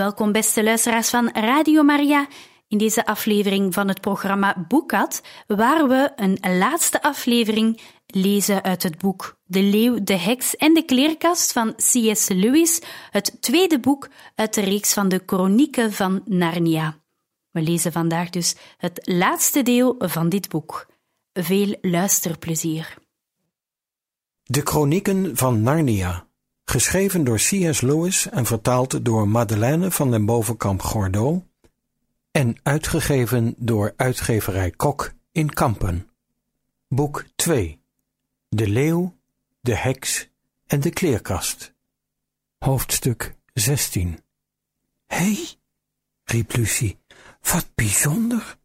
Welkom beste luisteraars van Radio Maria in deze aflevering van het programma Boekat, waar we een laatste aflevering lezen uit het boek De Leeuw, de Heks en de Kleerkast van C.S. Lewis, het tweede boek uit de reeks van de Chronieken van Narnia. We lezen vandaag dus het laatste deel van dit boek. Veel luisterplezier. De Chronieken van Narnia, geschreven door C.S. Lewis en vertaald door Madeleine van den Bovenkamp Gordeau en uitgegeven door uitgeverij Kok in Kampen. Boek 2 De Leeuw, de Heks en de Kleerkast. Hoofdstuk 16 Hé, hey, riep Lucie, wat bijzonder.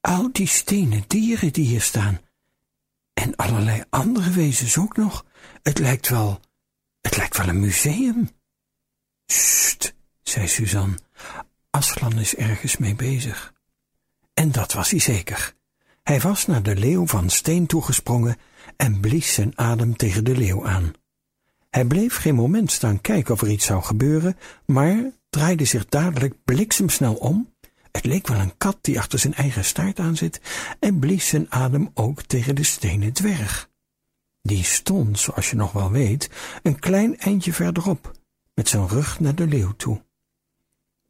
Al die stenen dieren die hier staan. En allerlei andere wezens ook nog. Het lijkt wel, het lijkt wel een museum. Sst, zei Suzanne. Aslan is ergens mee bezig. En dat was hij zeker. Hij was naar de leeuw van steen toegesprongen en blies zijn adem tegen de leeuw aan. Hij bleef geen moment staan kijken of er iets zou gebeuren, maar draaide zich dadelijk bliksemsnel om. Het leek wel een kat die achter zijn eigen staart aanzit en blies zijn adem ook tegen de stenen dwerg. Die stond, zoals je nog wel weet, een klein eindje verderop, met zijn rug naar de leeuw toe.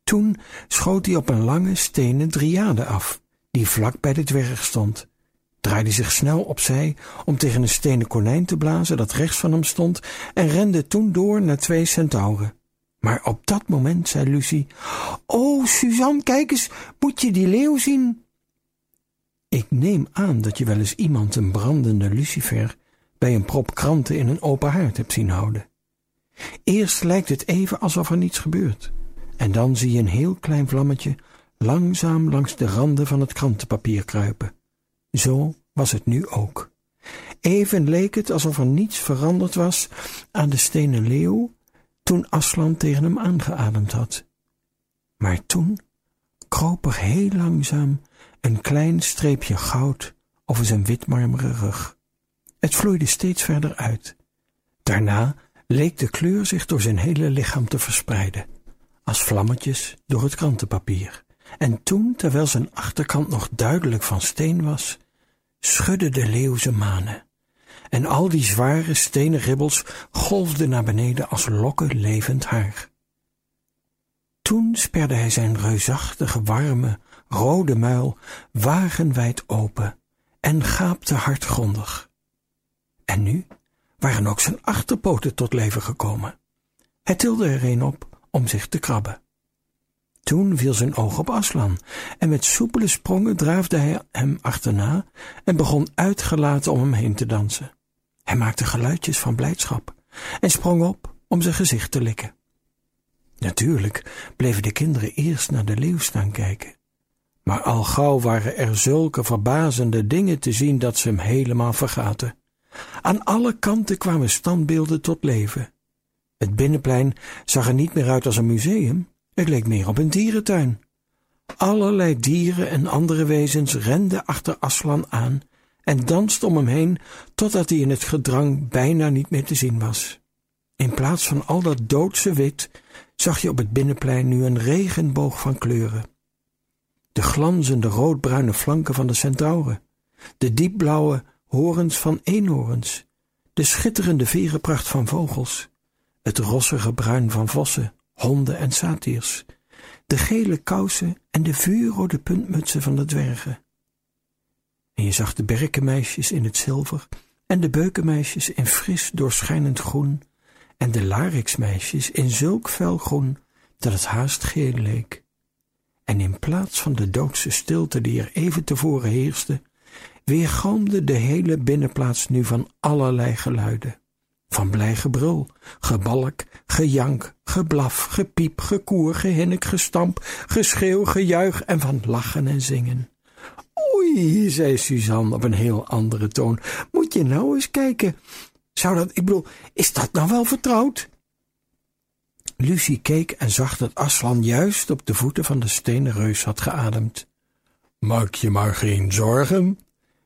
Toen schoot hij op een lange stenen driade af, die vlak bij de dwerg stond, draaide zich snel opzij om tegen een stenen konijn te blazen dat rechts van hem stond en rende toen door naar twee centauren. Maar op dat moment zei Lucie, O, Suzanne, kijk eens, moet je die leeuw zien? Ik neem aan dat je wel eens iemand een brandende lucifer bij een prop kranten in een open haard hebt zien houden. Eerst lijkt het even alsof er niets gebeurt. En dan zie je een heel klein vlammetje langzaam langs de randen van het krantenpapier kruipen. Zo was het nu ook. Even leek het alsof er niets veranderd was aan de stenen leeuw toen Aslan tegen hem aangeademd had. Maar toen kroop er heel langzaam een klein streepje goud over zijn witmarmeren rug. Het vloeide steeds verder uit. Daarna leek de kleur zich door zijn hele lichaam te verspreiden als vlammetjes door het krantenpapier. En toen, terwijl zijn achterkant nog duidelijk van steen was, schudde de leeuw zijn manen. En al die zware stenen ribbels golfden naar beneden als lokken levend haar. Toen sperde hij zijn reusachtige, warme, rode muil wagenwijd open en gaapte hardgrondig. En nu waren ook zijn achterpoten tot leven gekomen. Hij tilde er een op om zich te krabben. Toen viel zijn oog op Aslan, en met soepele sprongen draafde hij hem achterna en begon uitgelaten om hem heen te dansen. Hij maakte geluidjes van blijdschap en sprong op om zijn gezicht te likken. Natuurlijk bleven de kinderen eerst naar de leeuw staan kijken, maar al gauw waren er zulke verbazende dingen te zien dat ze hem helemaal vergaten. Aan alle kanten kwamen standbeelden tot leven het binnenplein zag er niet meer uit als een museum, het leek meer op een dierentuin. Allerlei dieren en andere wezens renden achter Aslan aan en dansten om hem heen totdat hij in het gedrang bijna niet meer te zien was. In plaats van al dat doodse wit zag je op het binnenplein nu een regenboog van kleuren. De glanzende roodbruine flanken van de centauren, de diepblauwe horens van eenhoorns, de schitterende verenpracht van vogels, het rossige bruin van vossen, honden en satiers, de gele kousen en de vuurrode puntmutsen van de dwergen. En je zag de berkenmeisjes in het zilver en de beukenmeisjes in fris doorschijnend groen en de lariksmeisjes in zulk fel groen dat het haast geel leek. En in plaats van de doodse stilte die er even tevoren heerste, weergalmde de hele binnenplaats nu van allerlei geluiden. Van blij gebrul, gebalk, gejank, geblaf, gepiep, gekoer, gehinnik, gestamp, geschreeuw, gejuich en van lachen en zingen. Oei, zei Suzanne op een heel andere toon, moet je nou eens kijken. Zou dat, ik bedoel, is dat nou wel vertrouwd? Lucie keek en zag dat Aslan juist op de voeten van de stenen reus had geademd. Maak je maar geen zorgen,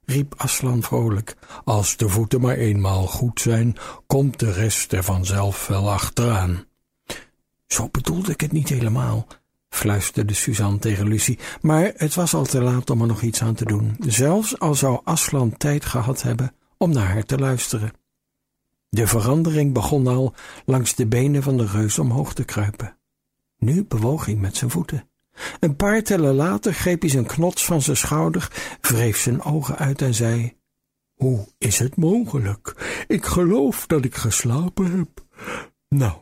riep Aslan vrolijk. Als de voeten maar eenmaal goed zijn, komt de rest er vanzelf wel achteraan. Zo bedoelde ik het niet helemaal, fluisterde Suzanne tegen Lucie, maar het was al te laat om er nog iets aan te doen, zelfs al zou Aslan tijd gehad hebben om naar haar te luisteren. De verandering begon al langs de benen van de reus omhoog te kruipen. Nu bewoog hij met zijn voeten. Een paar tellen later greep hij zijn knots van zijn schouder, wreef zijn ogen uit en zei: Hoe is het mogelijk? Ik geloof dat ik geslapen heb. Nou,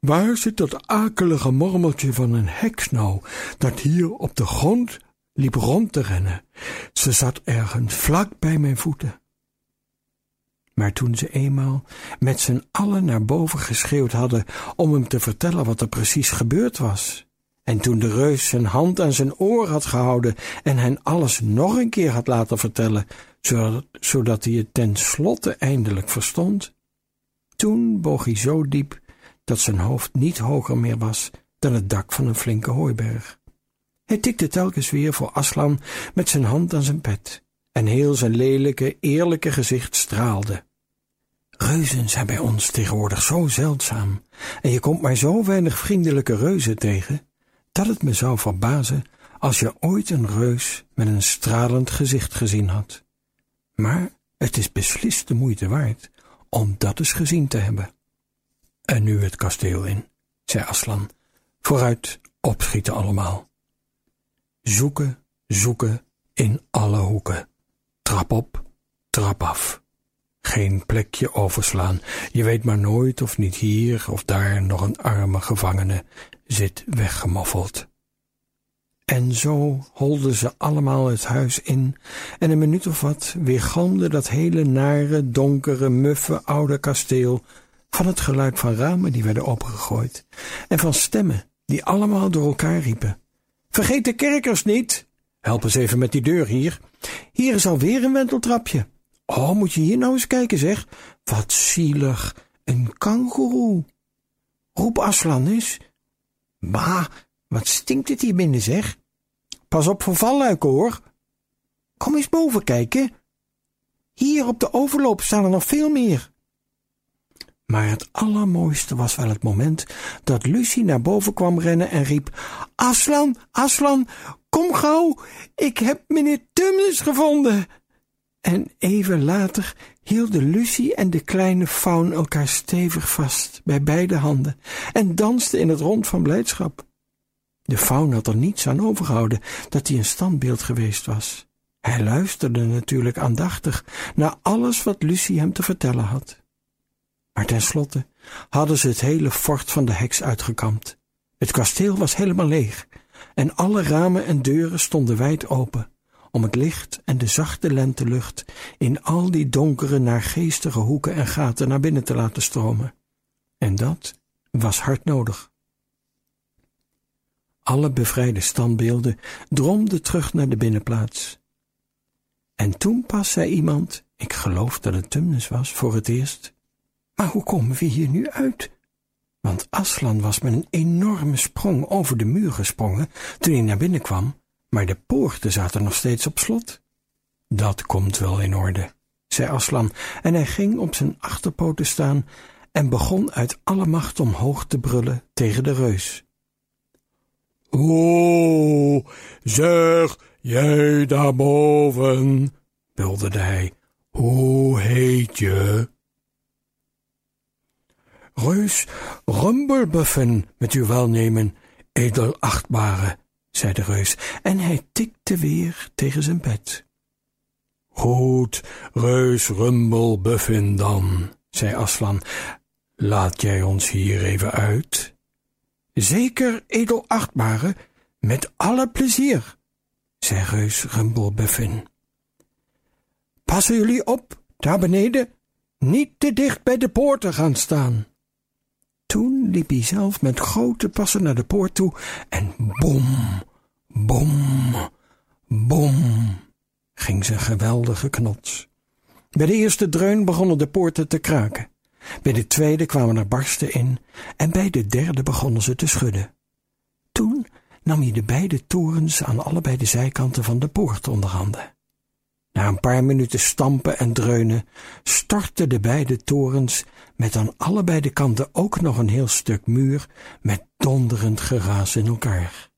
waar zit dat akelige mormeltje van een heks nou, dat hier op de grond liep rond te rennen? Ze zat ergens vlak bij mijn voeten. Maar toen ze eenmaal met z'n allen naar boven geschreeuwd hadden om hem te vertellen wat er precies gebeurd was, en toen de reus zijn hand aan zijn oor had gehouden en hen alles nog een keer had laten vertellen, zodat, hij het tenslotte eindelijk verstond, toen boog hij zo diep dat zijn hoofd niet hoger meer was dan het dak van een flinke hooiberg. Hij tikte telkens weer voor Aslan met zijn hand aan zijn pet, en heel zijn lelijke, eerlijke gezicht straalde. Reuzen zijn bij ons tegenwoordig zo zeldzaam, en je komt maar zo weinig vriendelijke reuzen tegen, dat het me zou verbazen als je ooit een reus met een stralend gezicht gezien had. Maar het is beslist de moeite waard om dat eens gezien te hebben. En nu het kasteel in, zei Aslan. Vooruit, opschieten allemaal. Zoeken, zoeken in alle hoeken. Trap op, trap af. Geen plekje overslaan. Je weet maar nooit of niet hier of daar nog een arme gevangene zit weggemoffeld. En zo holden ze allemaal het huis in, en een minuut of wat weergalmde dat hele nare, donkere, muffe oude kasteel van het geluid van ramen die werden opengegooid, en van stemmen die allemaal door elkaar riepen. Vergeet de kerkers niet! Help eens even met die deur hier. Hier is alweer een wenteltrapje. Oh, moet je hier nou eens kijken, zeg. Wat zielig. Een kangoeroe. Roep Aslan eens. Bah, wat stinkt het hier binnen, zeg. Pas op voor valluiken, hoor. Kom eens boven kijken. Hier op de overloop staan er nog veel meer. Maar het allermooiste was wel het moment dat Lucie naar boven kwam rennen en riep: Aslan, Aslan, kom gauw, ik heb meneer Tumnus gevonden. En even later hielden Lucie en de kleine faun elkaar stevig vast bij beide handen en dansten in het rond van blijdschap. De faun had er niets aan overgehouden dat hij een standbeeld geweest was. Hij luisterde natuurlijk aandachtig naar alles wat Lucie hem te vertellen had. Maar tenslotte hadden ze het hele fort van de heks uitgekampt. Het kasteel was helemaal leeg en alle ramen en deuren stonden wijd open om het licht en de zachte lentelucht in al die donkere, naargeestige hoeken en gaten naar binnen te laten stromen. En dat was hard nodig. Alle bevrijde standbeelden dromden terug naar de binnenplaats. En toen pas zei iemand, ik geloof dat het Tumnus was, voor het eerst, maar hoe komen we hier nu uit? Want Aslan was met een enorme sprong over de muur gesprongen toen hij naar binnen kwam maar de poorten zaten nog steeds op slot. Dat komt wel in orde, zei Aslan, en hij ging op zijn achterpoten staan en begon uit alle macht omhoog te brullen tegen de reus. O, zeg jij daarboven, bulderde hij, hoe heet je? Reus Rumbelbuffen, met uw welnemen, edelachtbare, zei de reus, en hij tikte weer tegen zijn bed. Goed, reus Rumbel Buffin dan, zei Aslan, laat jij ons hier even uit? Zeker, edelachtbare, met alle plezier, zei reus Rumbel Buffin. Passen jullie op, daar beneden. Niet te dicht bij de poorten gaan staan. Toen liep hij zelf met grote passen naar de poort toe en bom, bom, bom ging zijn geweldige knots. Bij de eerste dreun begonnen de poorten te kraken. Bij de tweede kwamen er barsten in en bij de derde begonnen ze te schudden. Toen nam hij de beide torens aan allebei de zijkanten van de poort onder handen. Na een paar minuten stampen en dreunen stortten de beide torens met aan allebei de kanten ook nog een heel stuk muur met donderend geraas in elkaar.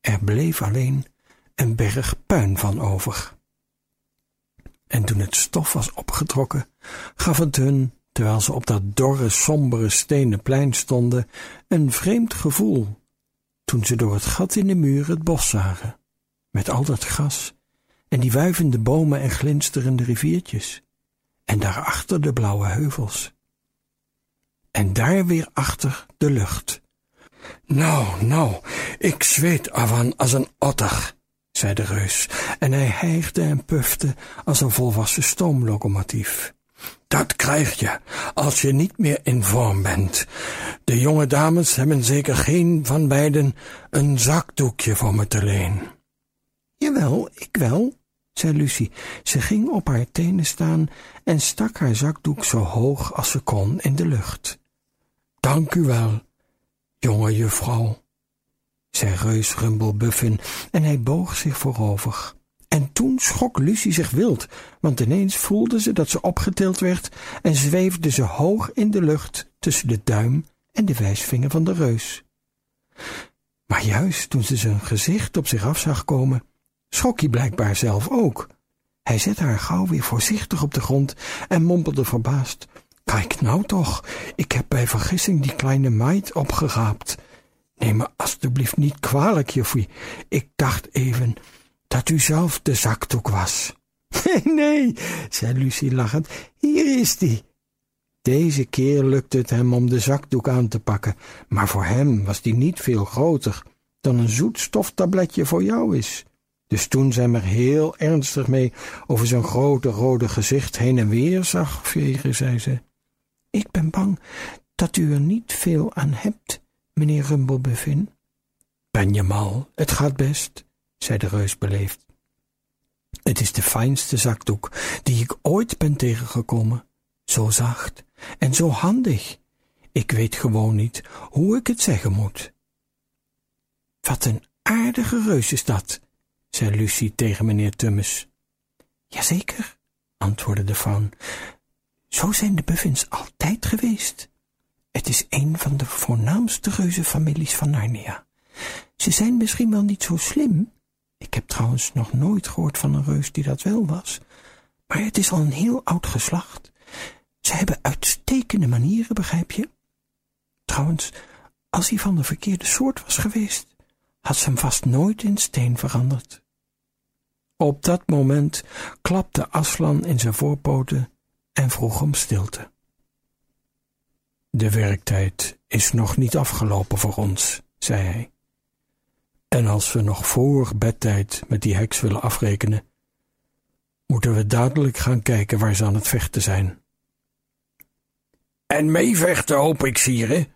Er bleef alleen een berg puin van over. En toen het stof was opgetrokken, gaf het hun, terwijl ze op dat dorre, sombere stenen plein stonden, een vreemd gevoel, toen ze door het gat in de muur het bos zagen, met al dat gras en die wuivende bomen en glinsterende riviertjes, en daarachter de blauwe heuvels. En daar weer achter de lucht. Nou, nou, ik zweet ervan als een otter, zei de reus, en hij hijgde en pufte als een volwassen stoomlocomotief. Dat krijg je als je niet meer in vorm bent. De jonge dames hebben zeker geen van beiden een zakdoekje voor me te leen. Jawel, ik wel, zei Lucie. Ze ging op haar tenen staan en stak haar zakdoek zo hoog als ze kon in de lucht. Dank u wel, jonge juffrouw, zei reus Rumblebuffin en hij boog zich voorover. En toen schrok Lucie zich wild, want ineens voelde ze dat ze opgetild werd en zweefde ze hoog in de lucht tussen de duim en de wijsvinger van de reus. Maar juist toen ze zijn gezicht op zich af zag komen, schrok hij blijkbaar zelf ook. Hij zette haar gauw weer voorzichtig op de grond en mompelde verbaasd. Kijk nou toch, ik heb bij vergissing die kleine meid opgeraapt. Neem me alstublieft niet kwalijk, juffie. Ik dacht even dat u zelf de zakdoek was. Nee, nee, zei Lucie lachend, hier is die. Deze keer lukte het hem om de zakdoek aan te pakken, maar voor hem was die niet veel groter dan een zoetstoftabletje voor jou is. Dus toen zij er heel ernstig mee over zijn grote rode gezicht heen en weer zag vegen, zei ze, Ik ben bang dat u er niet veel aan hebt, meneer Rumblebuffin. Ben je mal, het gaat best, zei de reus beleefd. Het is de fijnste zakdoek die ik ooit ben tegengekomen. Zo zacht en zo handig. Ik weet gewoon niet hoe ik het zeggen moet. Wat een aardige reus is dat, zei Lucie tegen meneer Tummes. Jazeker, antwoordde de faun. Zo zijn de Buffins altijd geweest. Het is een van de voornaamste reuzenfamilies van Narnia. Ze zijn misschien wel niet zo slim. Ik heb trouwens nog nooit gehoord van een reus die dat wel was. Maar het is al een heel oud geslacht. Ze hebben uitstekende manieren, begrijp je? Trouwens, als hij van de verkeerde soort was geweest, had ze hem vast nooit in steen veranderd. Op dat moment klapte Aslan in zijn voorpoten en vroeg om stilte. De werktijd is nog niet afgelopen voor ons, zei hij. En als we nog voor bedtijd met die heks willen afrekenen, moeten we dadelijk gaan kijken waar ze aan het vechten zijn. En meevechten, hoop ik, sire,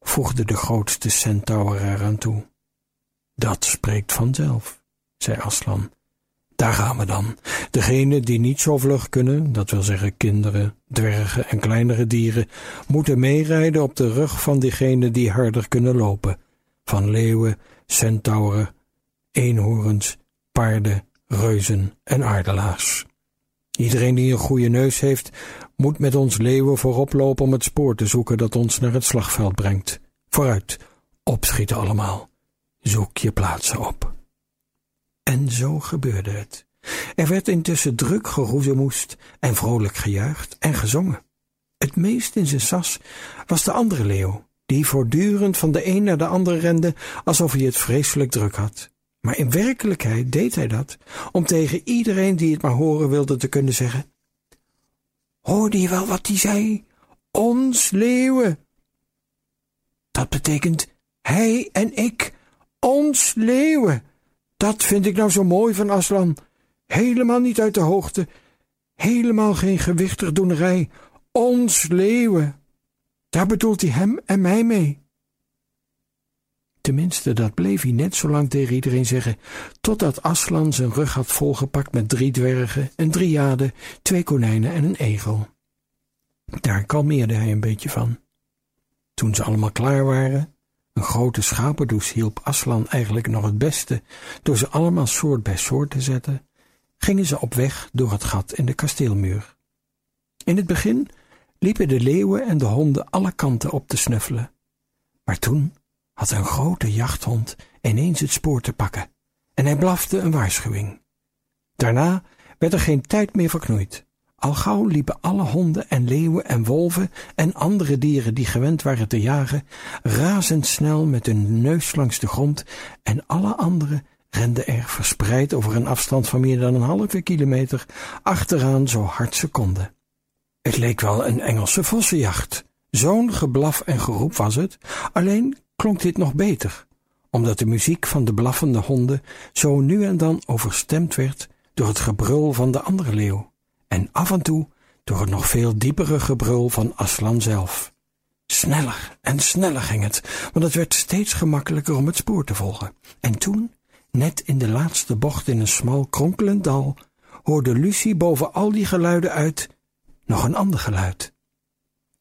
voegde de grootste centaur eraan toe. Dat spreekt vanzelf, zei Aslan. Daar gaan we dan. Degenen die niet zo vlug kunnen, dat wil zeggen kinderen, dwergen en kleinere dieren, moeten meerijden op de rug van diegenen die harder kunnen lopen, van leeuwen, centauren, eenhoorns, paarden, reuzen en aardelaars. Iedereen die een goede neus heeft, moet met ons leeuwen voorop lopen om het spoor te zoeken dat ons naar het slagveld brengt. Vooruit, opschieten allemaal. Zoek je plaatsen op. En zo gebeurde het. Er werd intussen druk geroezemoest en vrolijk gejuicht en gezongen. Het meest in zijn sas was de andere leeuw, die voortdurend van de een naar de andere rende alsof hij het vreselijk druk had. Maar in werkelijkheid deed hij dat om tegen iedereen die het maar horen wilde te kunnen zeggen: Hoorde je wel wat hij zei? Ons leeuwen. Dat betekent hij en ik, ons leeuwen. Dat vind ik nou zo mooi van Aslan. Helemaal niet uit de hoogte. Helemaal geen gewichtig doenerij. Ons leeuwen. Daar bedoelt hij hem en mij mee. Tenminste, dat bleef hij net zo lang tegen iedereen zeggen, totdat Aslan zijn rug had volgepakt met drie dwergen, een driade, twee konijnen en een egel. Daar kalmeerde hij een beetje van. Toen ze allemaal klaar waren, een grote schapendoes hielp Aslan eigenlijk nog het beste door ze allemaal soort bij soort te zetten, gingen ze op weg door het gat in de kasteelmuur. In het begin liepen de leeuwen en de honden alle kanten op te snuffelen, maar toen had een grote jachthond ineens het spoor te pakken en hij blafte een waarschuwing. Daarna werd er geen tijd meer verknoeid. Al gauw liepen alle honden en leeuwen en wolven en andere dieren die gewend waren te jagen, razendsnel met hun neus langs de grond en alle anderen renden er verspreid over een afstand van meer dan een halve kilometer achteraan zo hard ze konden. Het leek wel een Engelse vossenjacht. Zo'n geblaf en geroep was het, alleen klonk dit nog beter, omdat de muziek van de blaffende honden zo nu en dan overstemd werd door het gebrul van de andere leeuw en af en toe door het nog veel diepere gebrul van Aslan zelf. Sneller en sneller ging het, want het werd steeds gemakkelijker om het spoor te volgen. En toen, net in de laatste bocht in een smal kronkelend dal, hoorde Lucie boven al die geluiden uit nog een ander geluid.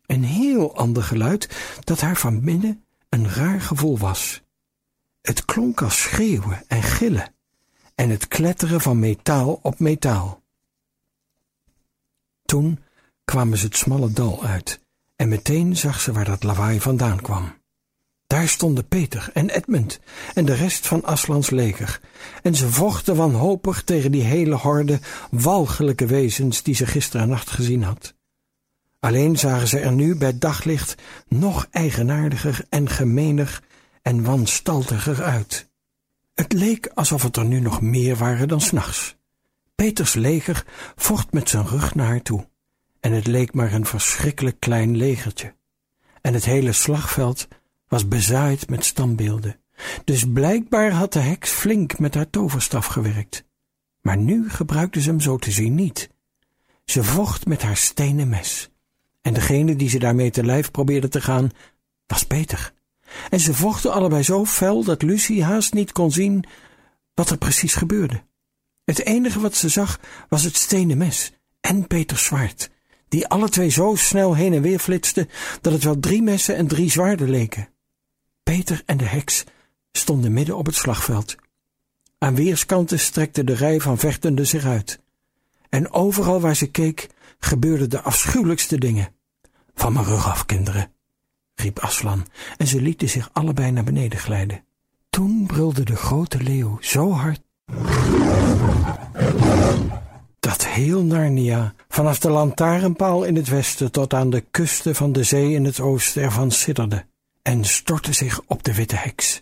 Een heel ander geluid dat haar van binnen een raar gevoel was. Het klonk als schreeuwen en gillen en het kletteren van metaal op metaal. Toen kwamen ze het smalle dal uit en meteen zag ze waar dat lawaai vandaan kwam. Daar stonden Peter en Edmund en de rest van Aslans leger, en ze vochten wanhopig tegen die hele horde walgelijke wezens die ze gisteren nacht gezien had. Alleen zagen ze er nu bij daglicht nog eigenaardiger en gemener en wanstaltiger uit. Het leek alsof het er nu nog meer waren dan s'nachts. Peters leger vocht met zijn rug naar haar toe, en het leek maar een verschrikkelijk klein legertje. En het hele slagveld was bezaaid met standbeelden, dus blijkbaar had de heks flink met haar toverstaf gewerkt. Maar nu gebruikte ze hem zo te zien niet. Ze vocht met haar stenen mes, en degene die ze daarmee te lijf probeerde te gaan, was Peter. En ze vochten allebei zo fel dat Lucie haast niet kon zien wat er precies gebeurde. Het enige wat ze zag was het stenen mes en Peters zwaard, die alle twee zo snel heen en weer flitsten dat het wel drie messen en drie zwaarden leken. Peter en de heks stonden midden op het slagveld. Aan weerskanten strekte de rij van vechtenden zich uit. En overal waar ze keek, gebeurden de afschuwelijkste dingen. Van mijn rug af, kinderen, riep Aslan, en ze lieten zich allebei naar beneden glijden. Toen brulde de grote leeuw zo hard dat heel Narnia, vanaf de lantaarnpaal in het westen tot aan de kusten van de zee in het oosten ervan sidderde en stortte zich op de witte heks.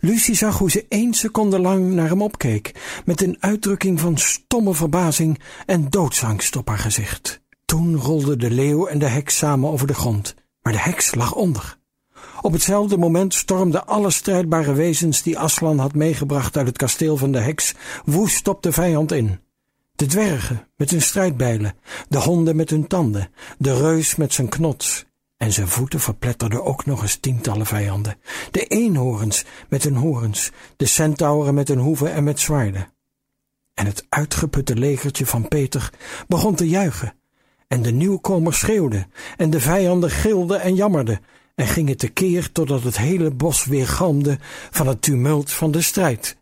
Lucie zag hoe ze één seconde lang naar hem opkeek, met een uitdrukking van stomme verbazing en doodsangst op haar gezicht. Toen rolden de leeuw en de heks samen over de grond, maar de heks lag onder. Op hetzelfde moment stormden alle strijdbare wezens die Aslan had meegebracht uit het kasteel van de heks woest op de vijand in. De dwergen met hun strijdbijlen, de honden met hun tanden, de reus met zijn knots, en zijn voeten verpletterden ook nog eens tientallen vijanden. De eenhoorns met hun horens, de centauren met hun hoeven en met zwaarden. En het uitgeputte legertje van Peter begon te juichen, en de nieuwkomers schreeuwden, en de vijanden gilden en jammerden, en gingen tekeer totdat het hele bos weergalmde van het tumult van de strijd.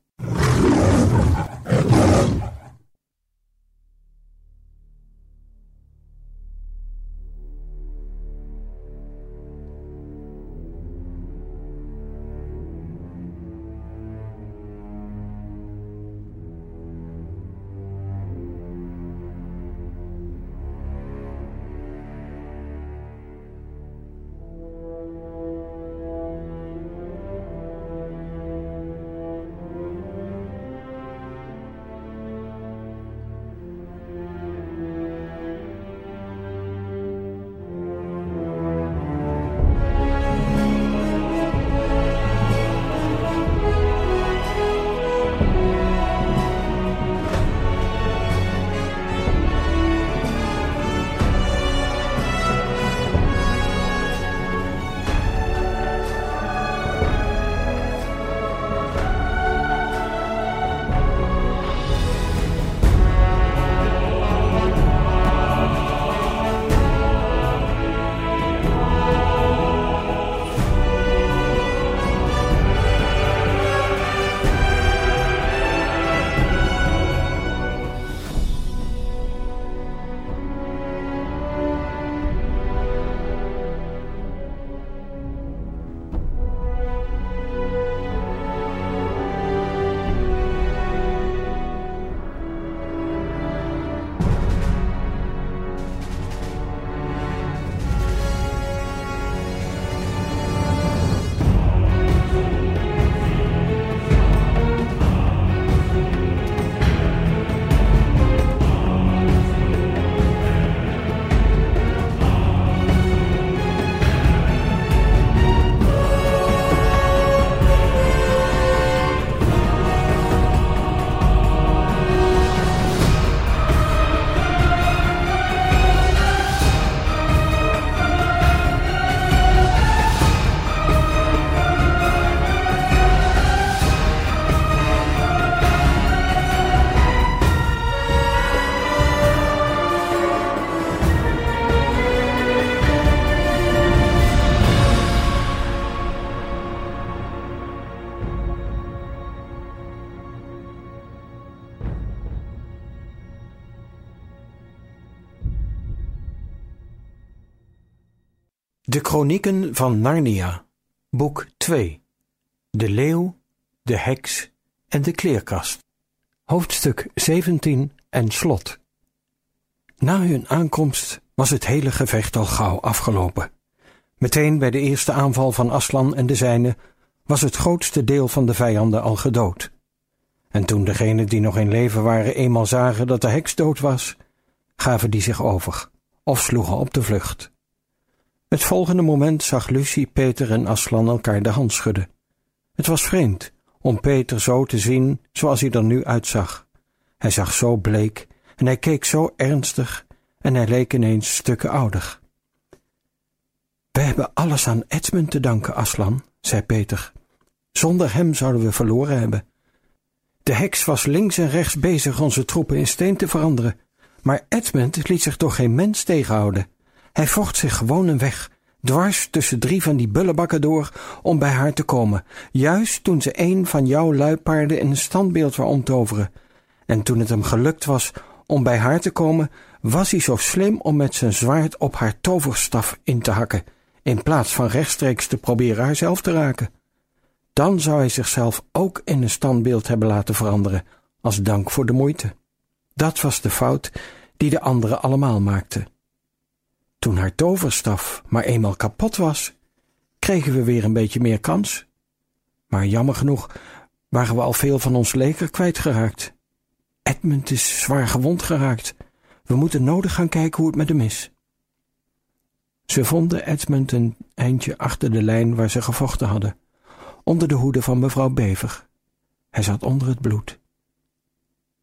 Chronieken van Narnia, boek 2 De leeuw, de heks en de kleerkast. Hoofdstuk 17 en slot. Na hun aankomst was het hele gevecht al gauw afgelopen. Meteen bij de eerste aanval van Aslan en de zijnen was het grootste deel van de vijanden al gedood. En toen degenen die nog in leven waren eenmaal zagen dat de heks dood was, gaven die zich over of sloegen op de vlucht. Het volgende moment zag Lucie, Peter en Aslan elkaar de hand schudden. Het was vreemd om Peter zo te zien zoals hij er nu uitzag. Hij zag zo bleek en hij keek zo ernstig en hij leek ineens stukken ouder. We hebben alles aan Edmund te danken, Aslan, zei Peter. Zonder hem zouden we verloren hebben. De heks was links en rechts bezig onze troepen in steen te veranderen, maar Edmund liet zich door geen mens tegenhouden. Hij vocht zich gewoon een weg, dwars tussen drie van die bullebakken door, om bij haar te komen, juist toen ze een van jouw luipaarden in een standbeeld wou omtoveren. En toen het hem gelukt was om bij haar te komen, was hij zo slim om met zijn zwaard op haar toverstaf in te hakken, in plaats van rechtstreeks te proberen haarzelf te raken. Dan zou hij zichzelf ook in een standbeeld hebben laten veranderen, als dank voor de moeite. Dat was de fout die de anderen allemaal maakten. Toen haar toverstaf maar eenmaal kapot was, kregen we weer een beetje meer kans. Maar jammer genoeg waren we al veel van ons leger kwijtgeraakt. Edmund is zwaar gewond geraakt. We moeten nodig gaan kijken hoe het met hem is. Ze vonden Edmund een eindje achter de lijn waar ze gevochten hadden, onder de hoede van mevrouw Bever. Hij zat onder het bloed.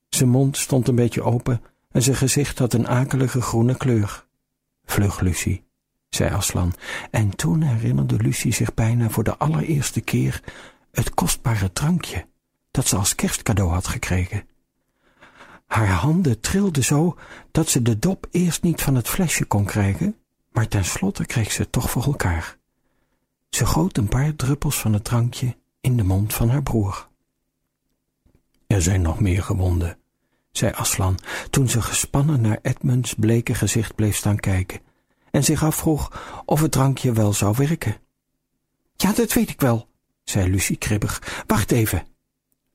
Zijn mond stond een beetje open en zijn gezicht had een akelige groene kleur. Vlug, Lucie, zei Aslan, en toen herinnerde Lucie zich bijna voor de allereerste keer het kostbare drankje dat ze als kerstcadeau had gekregen. Haar handen trilden zo dat ze de dop eerst niet van het flesje kon krijgen, maar tenslotte kreeg ze het toch voor elkaar. Ze goot een paar druppels van het drankje in de mond van haar broer. Er zijn nog meer gewonden, zei Aslan, toen ze gespannen naar Edmunds bleke gezicht bleef staan kijken en zich afvroeg of het drankje wel zou werken. Ja, dat weet ik wel, zei Lucie kribbig. Wacht even.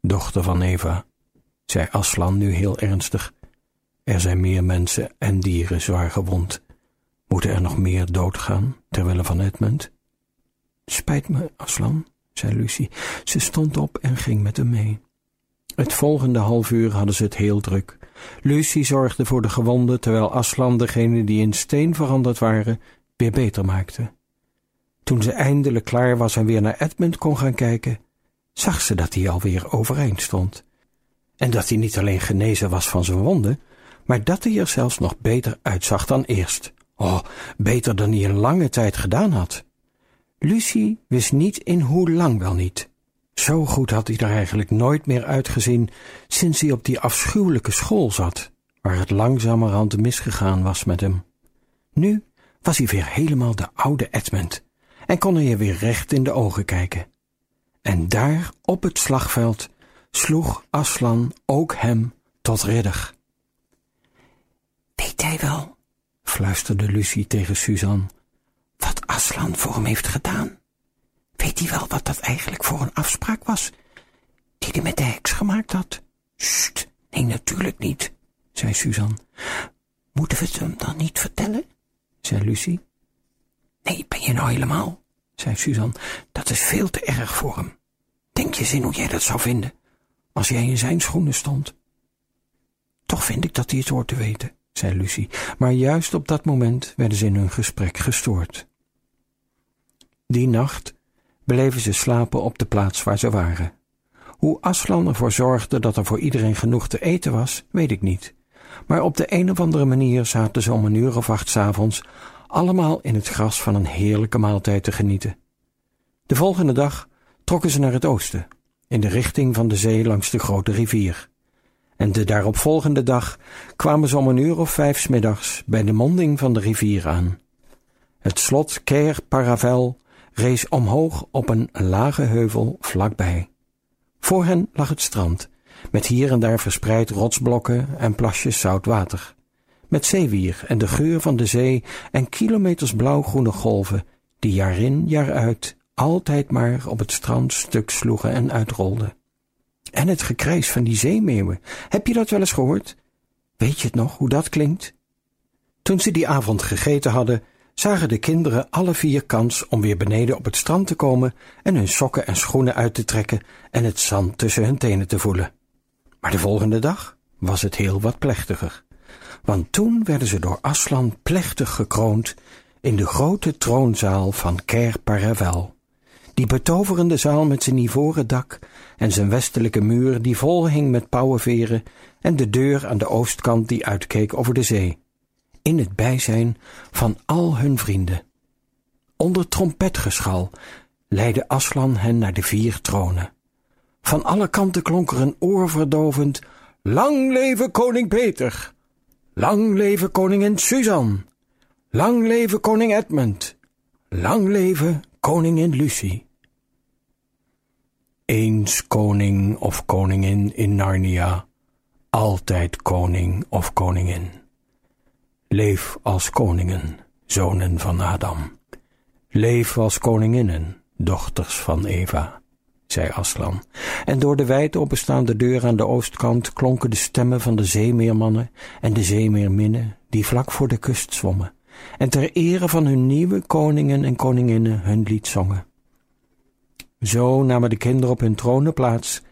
Dochter van Eva, zei Aslan nu heel ernstig. Er zijn meer mensen en dieren zwaar gewond. Moeten er nog meer doodgaan, terwille van Edmund? Spijt me, Aslan, zei Lucie. Ze stond op en ging met hem mee. Het volgende half uur hadden ze het heel druk. Lucie zorgde voor de gewonden, terwijl Aslan degene die in steen veranderd waren, weer beter maakte. Toen ze eindelijk klaar was en weer naar Edmund kon gaan kijken, zag ze dat hij alweer overeind stond. En dat hij niet alleen genezen was van zijn wonden, maar dat hij er zelfs nog beter uitzag dan eerst. Oh, beter dan hij een lange tijd gedaan had. Lucie wist niet in hoe lang wel niet. Zo goed had hij er eigenlijk nooit meer uitgezien sinds hij op die afschuwelijke school zat, waar het langzamerhand misgegaan was met hem. Nu was hij weer helemaal de oude Edmund en kon hij je weer recht in de ogen kijken. En daar op het slagveld sloeg Aslan ook hem tot ridder. Weet hij wel, fluisterde Lucie tegen Suzanne, wat Aslan voor hem heeft gedaan? Weet hij wel wat dat eigenlijk voor een afspraak was, die hij met de heks gemaakt had? Sst, nee, natuurlijk niet, zei Suzanne. Moeten we het hem dan niet vertellen? zei Lucie. Nee, ben je nou helemaal, zei Suzanne. Dat is veel te erg voor hem. Denk je zin hoe jij dat zou vinden, als jij in zijn schoenen stond? Toch vind ik dat hij het hoort te weten, zei Lucie, maar juist op dat moment werden ze in hun gesprek gestoord. Die nacht bleven ze slapen op de plaats waar ze waren. Hoe Aslan ervoor zorgde dat er voor iedereen genoeg te eten was, weet ik niet. Maar op de een of andere manier zaten ze om een uur of acht avonds allemaal in het gras van een heerlijke maaltijd te genieten. De volgende dag trokken ze naar het oosten, in de richting van de zee langs de grote rivier. En de daaropvolgende dag kwamen ze om een uur of vijf smiddags bij de monding van de rivier aan. Het slot Ker Paravel rees omhoog op een lage heuvel vlakbij. Voor hen lag het strand, met hier en daar verspreid rotsblokken en plasjes zout water. Met zeewier en de geur van de zee en kilometers blauwgroene golven die jaar in jaar uit altijd maar op het strand stuk sloegen en uitrolden. En het gekrijs van die zeemeeuwen, heb je dat wel eens gehoord? Weet je het nog, hoe dat klinkt? Toen ze die avond gegeten hadden, zagen de kinderen alle vier kans om weer beneden op het strand te komen en hun sokken en schoenen uit te trekken en het zand tussen hun tenen te voelen. Maar de volgende dag was het heel wat plechtiger, want toen werden ze door Aslan plechtig gekroond in de grote troonzaal van Ker Paravel. Die betoverende zaal met zijn ivoren dak en zijn westelijke muur die vol hing met pauwenveren en de deur aan de oostkant die uitkeek over de zee in het bijzijn van al hun vrienden. Onder trompetgeschal leidde Aslan hen naar de vier tronen. Van alle kanten klonk er een oorverdovend Lang leven koning Peter! Lang leven koningin Suzanne! Lang leven koning Edmund! Lang leven koningin Lucie! Eens koning of koningin in Narnia, altijd koning of koningin. Leef als koningen, zonen van Adam. Leef als koninginnen, dochters van Eva, zei Aslan. En door de wijd openstaande deur aan de oostkant klonken de stemmen van de zeemeermannen en de zeemeerminnen die vlak voor de kust zwommen en ter ere van hun nieuwe koningen en koninginnen hun lied zongen. Zo namen de kinderen op hun tronen plaats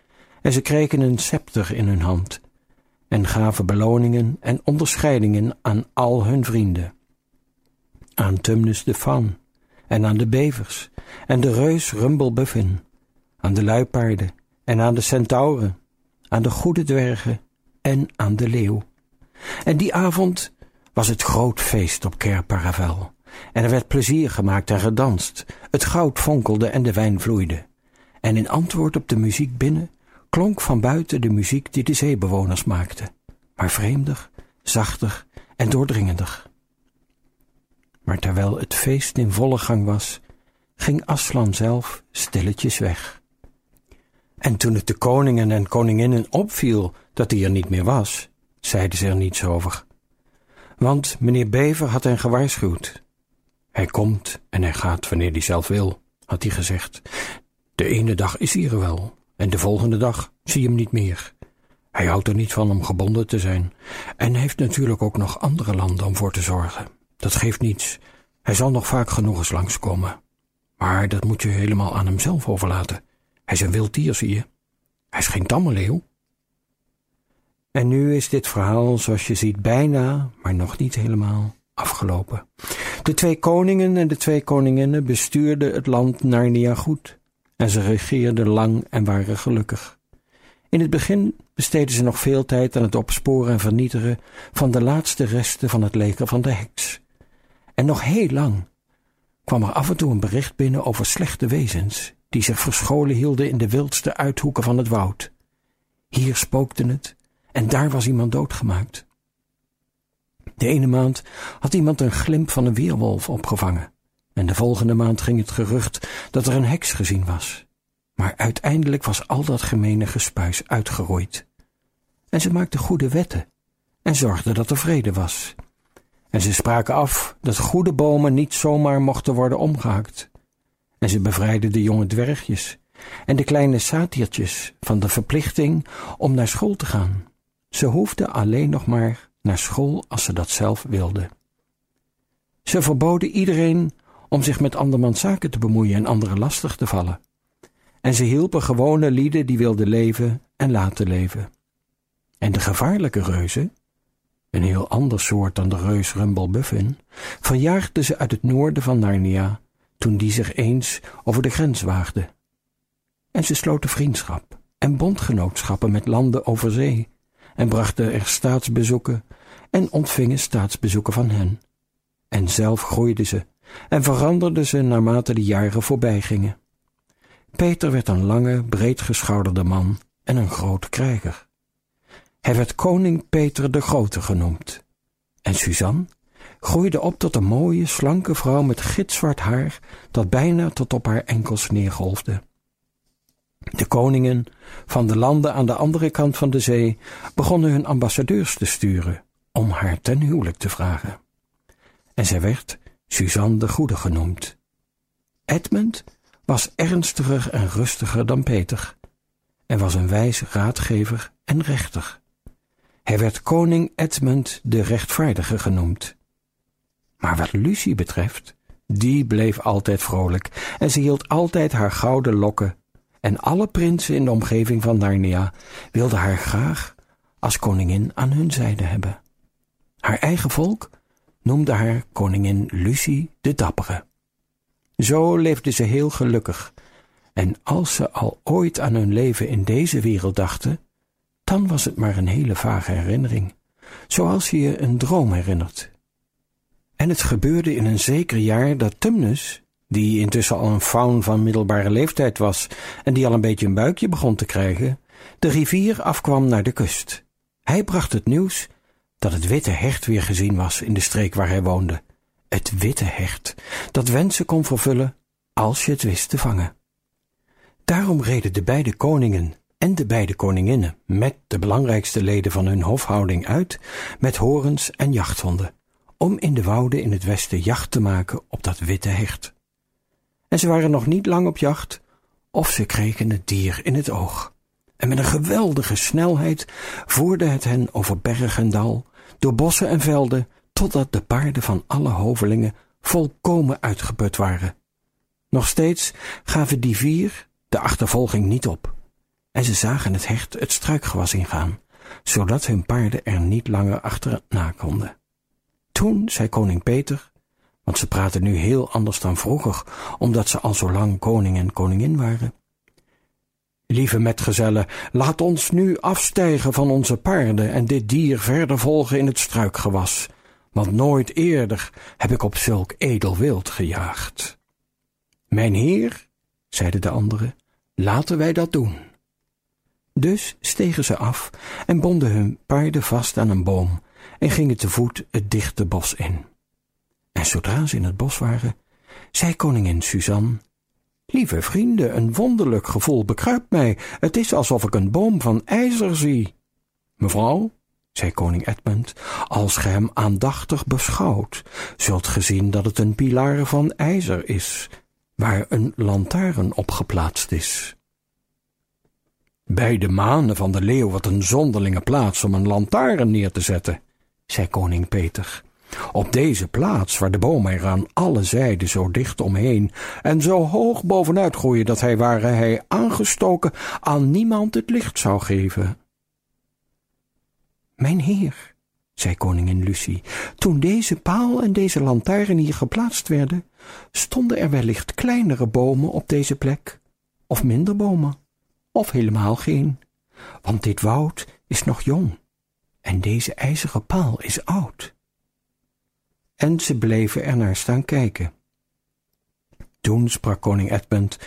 en ze kregen een scepter in hun hand en gaven beloningen en onderscheidingen aan al hun vrienden. Aan Tumnus de Fan en aan de bevers en de reus Rumblebuffin, aan de luipaarden en aan de centauren, aan de goede dwergen en aan de leeuw. En die avond was het groot feest op Ker Paravel. En er werd plezier gemaakt en gedanst. Het goud fonkelde en de wijn vloeide. En in antwoord op de muziek binnen klonk van buiten de muziek die de zeebewoners maakten, maar vreemder, zachter en doordringender. Maar terwijl het feest in volle gang was, ging Aslan zelf stilletjes weg. En toen het de koningen en koninginnen opviel dat hij er niet meer was, zeiden ze er niets over. Want meneer Bever had hen gewaarschuwd. Hij komt en hij gaat wanneer hij zelf wil, had hij gezegd. De ene dag is hij er wel, en de volgende dag zie je hem niet meer. Hij houdt er niet van om gebonden te zijn en heeft natuurlijk ook nog andere landen om voor te zorgen. Dat geeft niets. Hij zal nog vaak genoeg eens langskomen. Maar dat moet je helemaal aan hemzelf overlaten. Hij is een wild dier, zie je. Hij is geen tamme leeuw. En nu is dit verhaal, zoals je ziet, bijna, maar nog niet helemaal afgelopen. De twee koningen en de twee koninginnen bestuurden het land Narnia goed en ze regeerden lang en waren gelukkig. In het begin besteden ze nog veel tijd aan het opsporen en vernietigen van de laatste resten van het leger van de heks. En nog heel lang kwam er af en toe een bericht binnen over slechte wezens die zich verscholen hielden in de wildste uithoeken van het woud. Hier spookte het en daar was iemand doodgemaakt. De ene maand had iemand een glimp van een weerwolf opgevangen. En de volgende maand ging het gerucht dat er een heks gezien was. Maar uiteindelijk was al dat gemene gespuis uitgeroeid. En ze maakten goede wetten en zorgden dat er vrede was. En ze spraken af dat goede bomen niet zomaar mochten worden omgehakt. En ze bevrijdden de jonge dwergjes en de kleine satiertjes van de verplichting om naar school te gaan. Ze hoefden alleen nog maar naar school als ze dat zelf wilden. Ze verboden iedereen om zich met andermans zaken te bemoeien en anderen lastig te vallen. En ze hielpen gewone lieden die wilden leven en laten leven. En de gevaarlijke reuzen, een heel ander soort dan de reus Rumblebuffin, verjaagden ze uit het noorden van Narnia toen die zich eens over de grens waagde. En ze sloten vriendschap en bondgenootschappen met landen over zee en brachten er staatsbezoeken en ontvingen staatsbezoeken van hen. En zelf groeiden ze en veranderden ze naarmate de jaren voorbij gingen. Peter werd een lange, breedgeschouderde man en een grote krijger. Hij werd koning Peter de Grote genoemd. En Suzanne groeide op tot een mooie, slanke vrouw met gitzwart haar dat bijna tot op haar enkels neergolfde. De koningen van de landen aan de andere kant van de zee begonnen hun ambassadeurs te sturen om haar ten huwelijk te vragen. En zij werd Suzanne de Goede genoemd. Edmund was ernstiger en rustiger dan Peter en was een wijs raadgever en rechter. Hij werd koning Edmund de rechtvaardige genoemd. Maar wat Lucie betreft, die bleef altijd vrolijk en ze hield altijd haar gouden lokken en alle prinsen in de omgeving van Narnia wilden haar graag als koningin aan hun zijde hebben. Haar eigen volk noemde haar koningin Lucie de Dappere. Zo leefde ze heel gelukkig, en als ze al ooit aan hun leven in deze wereld dachten, dan was het maar een hele vage herinnering, zoals je je een droom herinnert. En het gebeurde in een zeker jaar dat Tumnus, die intussen al een faun van middelbare leeftijd was en die al een beetje een buikje begon te krijgen, de rivier afkwam naar de kust. Hij bracht het nieuws dat het witte hecht weer gezien was in de streek waar hij woonde. Het witte hecht, dat wensen kon vervullen als je het wist te vangen. Daarom reden de beide koningen en de beide koninginnen met de belangrijkste leden van hun hofhouding uit met horens en jachthonden, om in de wouden in het westen jacht te maken op dat witte hecht. En ze waren nog niet lang op jacht, of ze kregen het dier in het oog. En met een geweldige snelheid voerde het hen over berg en dal, door bossen en velden, totdat de paarden van alle hovelingen volkomen uitgeput waren. Nog steeds gaven die vier de achtervolging niet op, en ze zagen het hecht het struikgewas ingaan, zodat hun paarden er niet langer achterna konden. Toen zei koning Peter, want ze praten nu heel anders dan vroeger, omdat ze al zo lang koning en koningin waren. Lieve metgezellen, laat ons nu afstijgen van onze paarden en dit dier verder volgen in het struikgewas, want nooit eerder heb ik op zulk edel wild gejaagd. Mijn heer, zeiden de anderen, laten wij dat doen. Dus stegen ze af en bonden hun paarden vast aan een boom en gingen te voet het dichte bos in. En zodra ze in het bos waren, zei koningin Suzanne, Lieve vrienden, een wonderlijk gevoel bekruipt mij. Het is alsof ik een boom van ijzer zie. Mevrouw, zei koning Edmund, als ge hem aandachtig beschouwt, zult ge zien dat het een pilaar van ijzer is, waar een lantaarn op geplaatst is. Bij de manen van de leeuw wat een zonderlinge plaats om een lantaarn neer te zetten, zei koning Peter. Op deze plaats, waar de bomen er aan alle zijden zo dicht omheen en zo hoog bovenuit groeien dat hij, ware hij aangestoken, aan niemand het licht zou geven. Mijn heer, zei koningin Lucie, toen deze paal en deze lantaarn hier geplaatst werden, stonden er wellicht kleinere bomen op deze plek, of minder bomen, of helemaal geen, want dit woud is nog jong en deze ijzeren paal is oud en ze bleven er naar staan kijken. Toen sprak koning Edmund,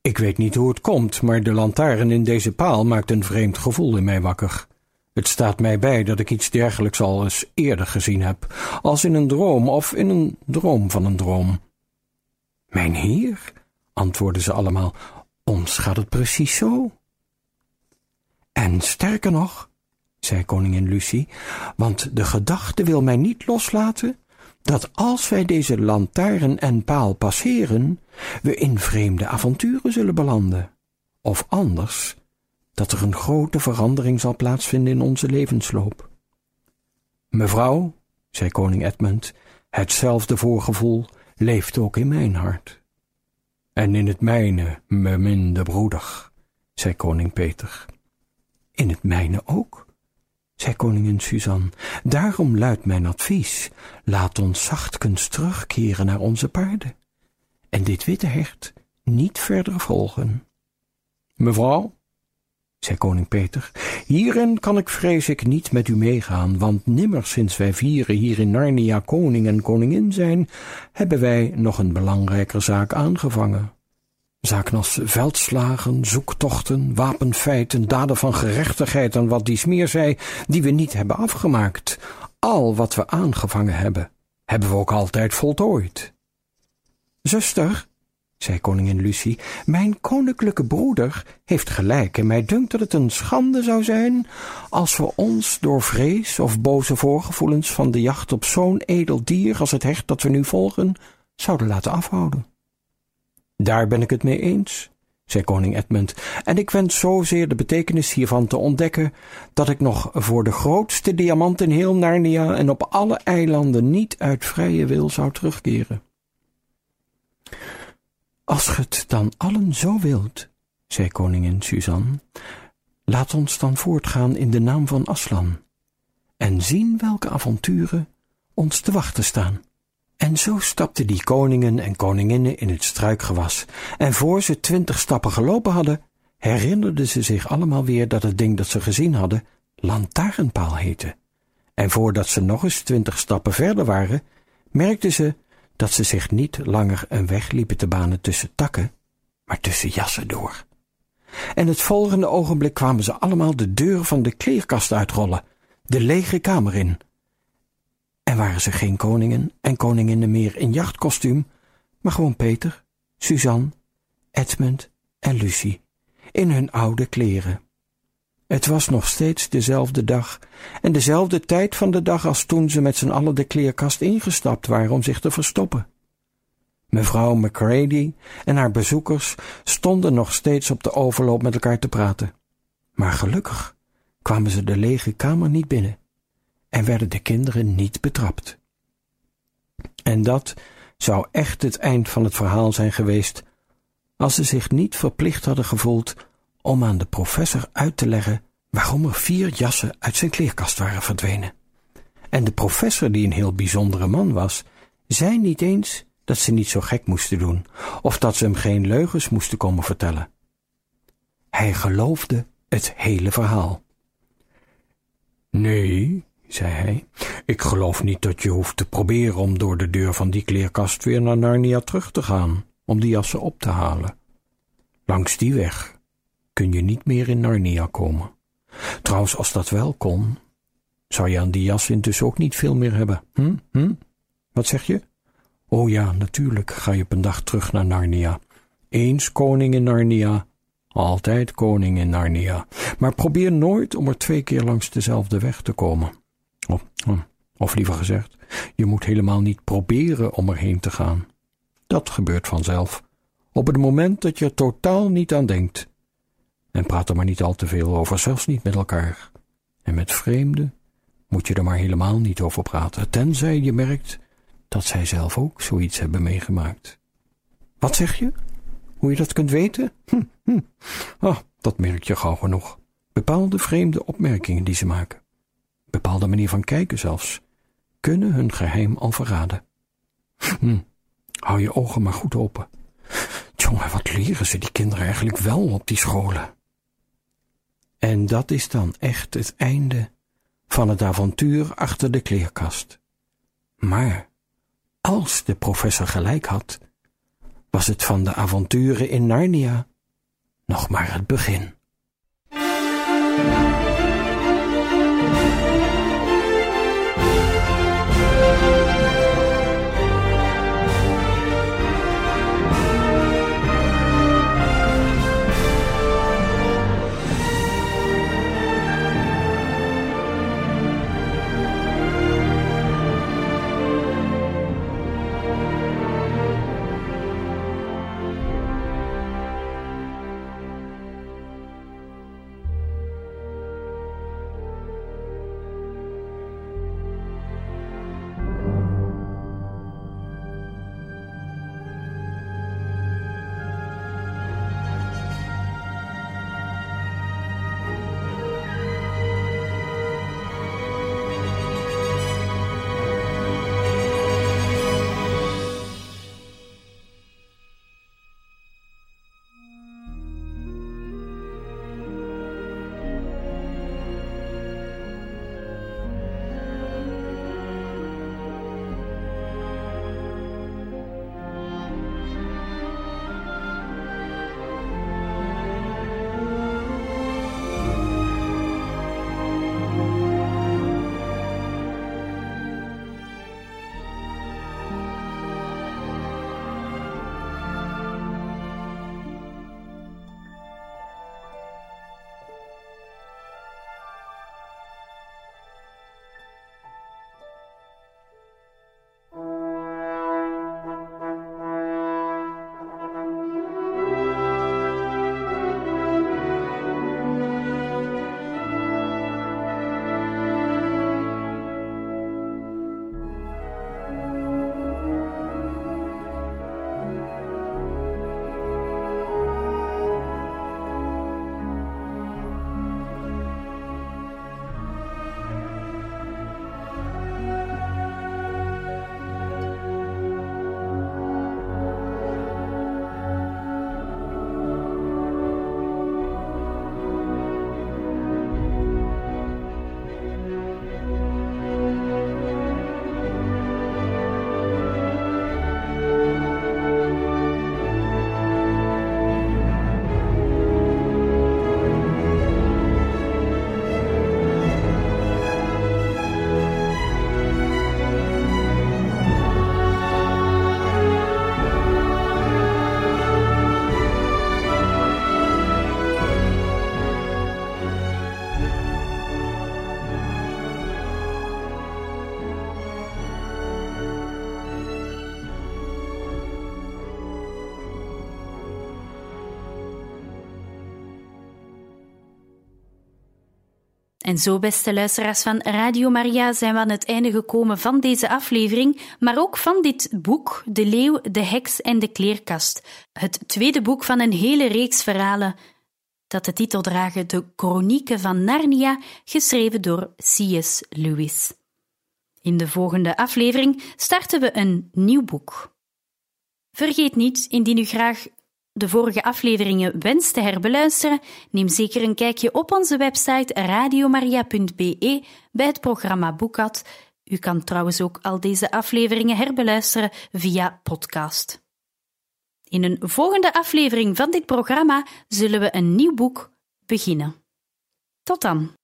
ik weet niet hoe het komt, maar de lantaarn in deze paal maakt een vreemd gevoel in mij wakker. Het staat mij bij dat ik iets dergelijks al eens eerder gezien heb, als in een droom of in een droom van een droom. Mijn heer, antwoordden ze allemaal, ons gaat het precies zo. En sterker nog, zei koningin Lucie, want de gedachte wil mij niet loslaten dat als wij deze lantaarn en paal passeren, we in vreemde avonturen zullen belanden. Of anders, dat er een grote verandering zal plaatsvinden in onze levensloop. Mevrouw, zei koning Edmund, hetzelfde voorgevoel leeft ook in mijn hart. En in het mijne, beminde broeder, zei koning Peter. In het mijne ook, zei koningin Suzanne. Daarom luidt mijn advies, laat ons zachtkens terugkeren naar onze paarden en dit witte hert niet verder volgen. Mevrouw, zei koning Peter, hierin kan ik vrees ik niet met u meegaan, want nimmer sinds wij vieren hier in Narnia koning en koningin zijn, hebben wij nog een belangrijker zaak aangevangen. Zaken als veldslagen, zoektochten, wapenfeiten, daden van gerechtigheid en wat dies meer zei, die we niet hebben afgemaakt. Al wat we aangevangen hebben, hebben we ook altijd voltooid. Zuster, zei koningin Lucie, mijn koninklijke broeder heeft gelijk en mij dunkt dat het een schande zou zijn als we ons door vrees of boze voorgevoelens van de jacht op zo'n edel dier als het hecht dat we nu volgen zouden laten afhouden. Daar ben ik het mee eens, zei koning Edmund, en ik wens zozeer de betekenis hiervan te ontdekken, dat ik nog voor de grootste diamant in heel Narnia en op alle eilanden niet uit vrije wil zou terugkeren. Als ge het dan allen zo wilt, zei koningin Suzanne, laat ons dan voortgaan in de naam van Aslan en zien welke avonturen ons te wachten staan. En zo stapten die koningen en koninginnen in het struikgewas, en voor ze twintig stappen gelopen hadden, herinnerden ze zich allemaal weer dat het ding dat ze gezien hadden lantaarnpaal heette. En voordat ze nog eens twintig stappen verder waren, merkten ze dat ze zich niet langer een weg liepen te banen tussen takken, maar tussen jassen door. En het volgende ogenblik kwamen ze allemaal de deur van de kleerkast uitrollen, de lege kamer in. En waren ze geen koningen en koninginnen meer in jachtkostuum, maar gewoon Peter, Suzanne, Edmund en Lucie in hun oude kleren. Het was nog steeds dezelfde dag en dezelfde tijd van de dag als toen ze met z'n allen de kleerkast ingestapt waren om zich te verstoppen. Mevrouw McCready en haar bezoekers stonden nog steeds op de overloop met elkaar te praten. Maar gelukkig kwamen ze de lege kamer niet binnen en werden de kinderen niet betrapt. En dat zou echt het eind van het verhaal zijn geweest als ze zich niet verplicht hadden gevoeld om aan de professor uit te leggen waarom er vier jassen uit zijn kleerkast waren verdwenen. En de professor, die een heel bijzondere man was, zei niet eens dat ze niet zo gek moesten doen, of dat ze hem geen leugens moesten komen vertellen. Hij geloofde het hele verhaal. Nee, zei hij, ik geloof niet dat je hoeft te proberen om door de deur van die kleerkast weer naar Narnia terug te gaan, om die jassen op te halen. Langs die weg kun je niet meer in Narnia komen. Trouwens, als dat wel kon, zou je aan die jas intussen ook niet veel meer hebben. Hm? Hm? Wat zeg je? Oh ja, natuurlijk ga je op een dag terug naar Narnia. Eens koning in Narnia, altijd koning in Narnia. Maar probeer nooit om er twee keer langs dezelfde weg te komen. Of, hm, of liever gezegd, je moet helemaal niet proberen om erheen te gaan. Dat gebeurt vanzelf, op het moment dat je er totaal niet aan denkt. En praat er maar niet al te veel over, zelfs niet met elkaar. En met vreemden moet je er maar helemaal niet over praten, tenzij je merkt dat zij zelf ook zoiets hebben meegemaakt. Wat zeg je? Hoe je dat kunt weten? Hm, hm. Oh, dat merk je gauw genoeg. Bepaalde vreemde opmerkingen die ze maken, bepaalde manier van kijken zelfs, kunnen hun geheim al verraden. Hm. Hou je ogen maar goed open. Jongen, wat leren ze die kinderen eigenlijk wel op die scholen? En dat is dan echt het einde van het avontuur achter de kleerkast. Maar als de professor gelijk had, was het van de avonturen in Narnia nog maar het begin. En zo, beste luisteraars van Radio Maria, zijn we aan het einde gekomen van deze aflevering, maar ook van dit boek, De Leeuw, de Heks en de Kleerkast. Het tweede boek van een hele reeks verhalen dat de titel dragen De Chronieken van Narnia, geschreven door C.S. Lewis. In de volgende aflevering starten we een nieuw boek. Vergeet niet, indien u graag de vorige afleveringen wenst te herbeluisteren, neem zeker een kijkje op onze website radiomaria.be bij het programma Boekad. U kan trouwens ook al deze afleveringen herbeluisteren via podcast. In een volgende aflevering van dit programma zullen we een nieuw boek beginnen. Tot dan!